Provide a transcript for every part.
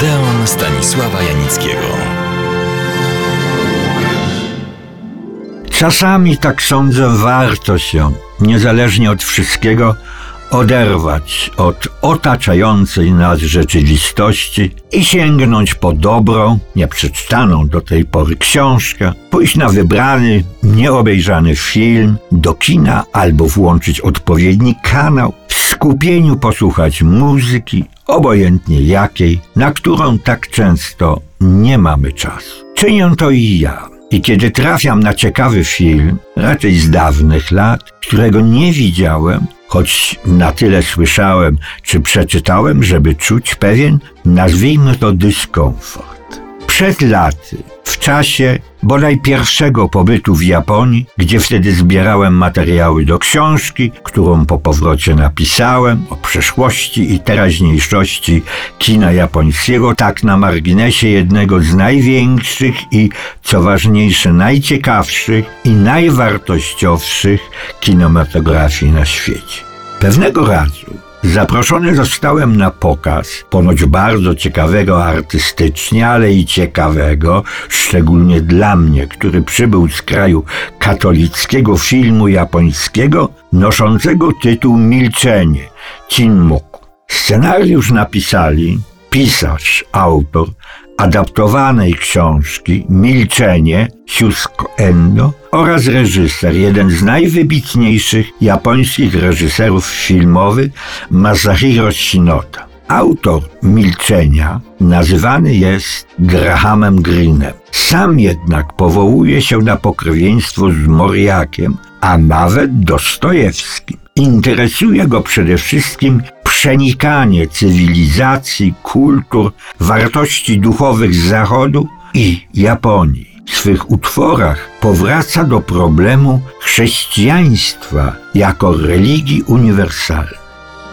Odeon Stanisława Janickiego. Czasami, tak sądzę, warto się, niezależnie od wszystkiego, oderwać od otaczającej nas rzeczywistości i sięgnąć po dobrą, nieprzeczytaną do tej pory książkę, pójść na wybrany, nieobejrzany film, do kina albo włączyć odpowiedni kanał, skupieniu posłuchać muzyki, obojętnie jakiej, na którą tak często nie mamy czasu. Czynię to i ja. I kiedy trafiam na ciekawy film, raczej z dawnych lat, którego nie widziałem, choć na tyle słyszałem czy przeczytałem, żeby czuć pewien, nazwijmy to dyskomfort. Przed laty, w czasie bodaj pierwszego pobytu w Japonii, gdzie wtedy zbierałem materiały do książki, którą po powrocie napisałem o przeszłości i teraźniejszości kina japońskiego, tak na marginesie jednego z największych i, co ważniejsze, najciekawszych i najwartościowszych kinematografii na świecie. Pewnego razu Zaproszony zostałem na pokaz, ponoć bardzo ciekawego artystycznie, ale i ciekawego, szczególnie dla mnie, który przybył z kraju katolickiego filmu japońskiego noszącego tytuł Milczenie, Chinmoku. Scenariusz napisali pisarz, autor adaptowanej książki Milczenie Siusko Endo oraz reżyser, jeden z najwybitniejszych japońskich reżyserów filmowych Masahiro Shinota. Autor Milczenia nazywany jest Grahamem Greenem. Sam jednak powołuje się na pokrewieństwo z Moriakiem, a nawet Dostojewskim. Interesuje go przede wszystkim przenikanie cywilizacji, kultur, wartości duchowych Zachodu i Japonii. W swych utworach powraca do problemu chrześcijaństwa jako religii uniwersalnej.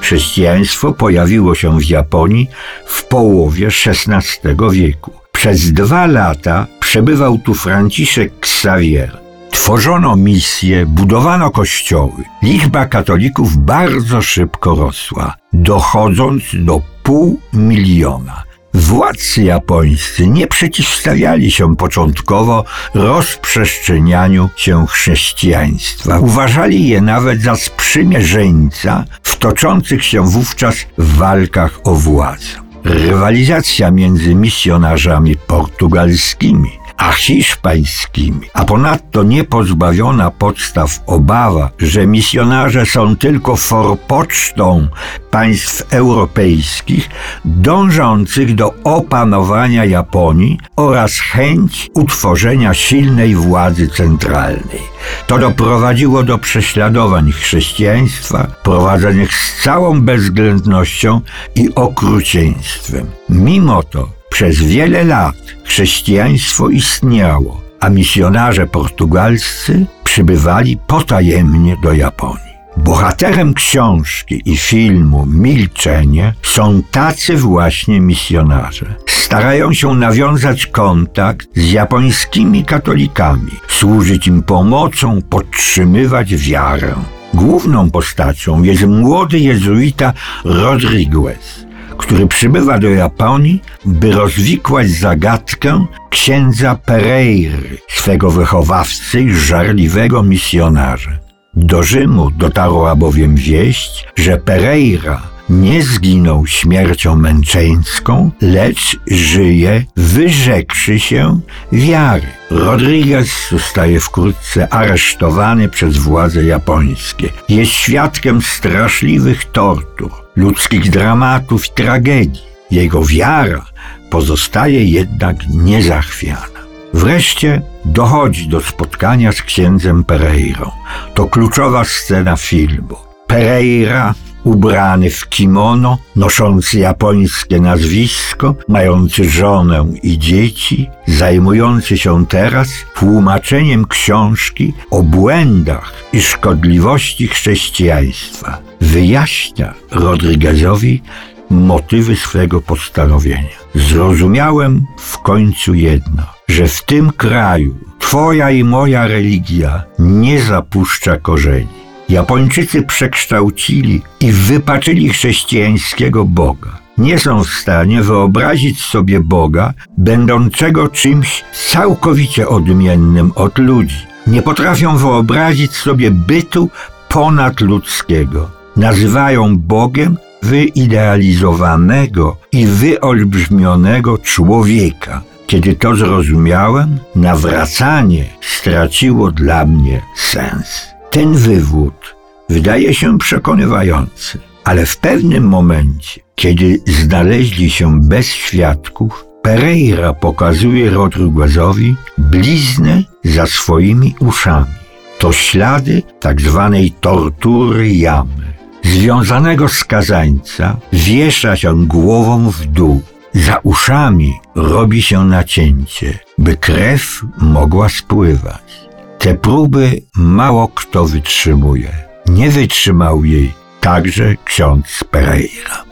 Chrześcijaństwo pojawiło się w Japonii w połowie XVI wieku. Przez dwa lata przebywał tu Franciszek Xavier. Tworzono misje, budowano kościoły. Liczba katolików bardzo szybko rosła, dochodząc do pół miliona. Władcy japońscy nie przeciwstawiali się początkowo rozprzestrzenianiu się chrześcijaństwa. Uważali je nawet za sprzymierzeńca w toczących się wówczas walkach o władzę. Rywalizacja między misjonarzami portugalskimi a hiszpańskimi, a ponadto niepozbawiona podstaw obawa, że misjonarze są tylko forpocztą państw europejskich dążących do opanowania Japonii oraz chęć utworzenia silnej władzy centralnej. To doprowadziło do prześladowań chrześcijaństwa, prowadzonych z całą bezwzględnością i okrucieństwem. Mimo to przez wiele lat chrześcijaństwo istniało, a misjonarze portugalscy przybywali potajemnie do Japonii. Bohaterem książki i filmu Milczenie są tacy właśnie misjonarze. Starają się nawiązać kontakt z japońskimi katolikami, służyć im pomocą, podtrzymywać wiarę. Główną postacią jest młody jezuita Rodriguez, który przybywa do Japonii, by rozwikłać zagadkę księdza Pereiry, swego wychowawcy i żarliwego misjonarza. Do Rzymu dotarła bowiem wieść, że Pereira nie zginął śmiercią męczeńską, lecz żyje, wyrzekszy się wiary. Rodriguez zostaje wkrótce aresztowany przez władze japońskie. Jest świadkiem straszliwych tortur, ludzkich dramatów i tragedii. Jego wiara pozostaje jednak niezachwiana. Wreszcie dochodzi do spotkania z księdzem Pereirą. To kluczowa scena filmu. Pereira ubrany w kimono, noszący japońskie nazwisko, mający żonę i dzieci, zajmujący się teraz tłumaczeniem książki o błędach i szkodliwości chrześcijaństwa. Wyjaśnia Rodriguezowi motywy swego postanowienia. Zrozumiałem w końcu jedno, że w tym kraju Twoja i moja religia nie zapuszcza korzeni. Japończycy przekształcili i wypaczyli chrześcijańskiego Boga. nie są w stanie wyobrazić sobie Boga, będącego czymś całkowicie odmiennym od ludzi. Nie potrafią wyobrazić sobie bytu ponadludzkiego. Nazywają Bogiem wyidealizowanego i wyolbrzymionego człowieka. Kiedy to zrozumiałem, nawracanie straciło dla mnie sens. Ten wywód wydaje się przekonywający, ale w pewnym momencie, kiedy znaleźli się bez świadków, Pereira pokazuje Rodriguezowi bliznę za swoimi uszami. To ślady tak zwanej tortury jamy. Związanego skazańca wiesza się głową w dół. Za uszami robi się nacięcie, by krew mogła spływać. Te próby mało kto wytrzymuje. Nie wytrzymał jej także ksiądz Pereira.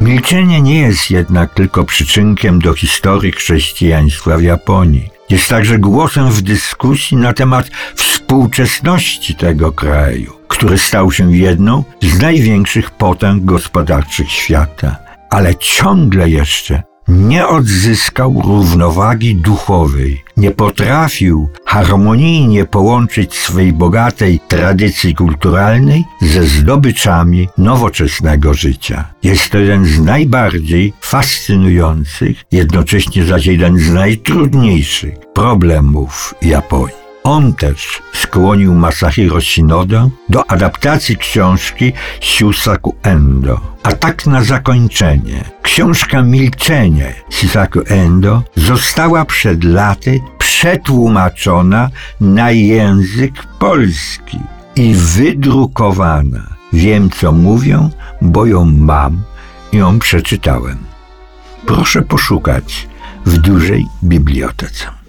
Milczenie nie jest jednak tylko przyczynkiem do historii chrześcijaństwa w Japonii. Jest także głosem w dyskusji na temat współczesności tego kraju, który stał się jedną z największych potęg gospodarczych świata, ale ciągle jeszcze nie odzyskał równowagi duchowej, nie potrafił harmonijnie połączyć swej bogatej tradycji kulturalnej ze zdobyczami nowoczesnego życia. Jest to jeden z najbardziej fascynujących, jednocześnie zaś jeden z najtrudniejszych problemów Japonii. On też skłonił Masahiro Shinoda do adaptacji książki Shusaku Endo. A tak na zakończenie, książka Milczenie Shisaku Endo została przed laty przetłumaczona na język polski i wydrukowana. Wiem, co mówią, bo ją mam i ją przeczytałem. Proszę poszukać w dużej bibliotece.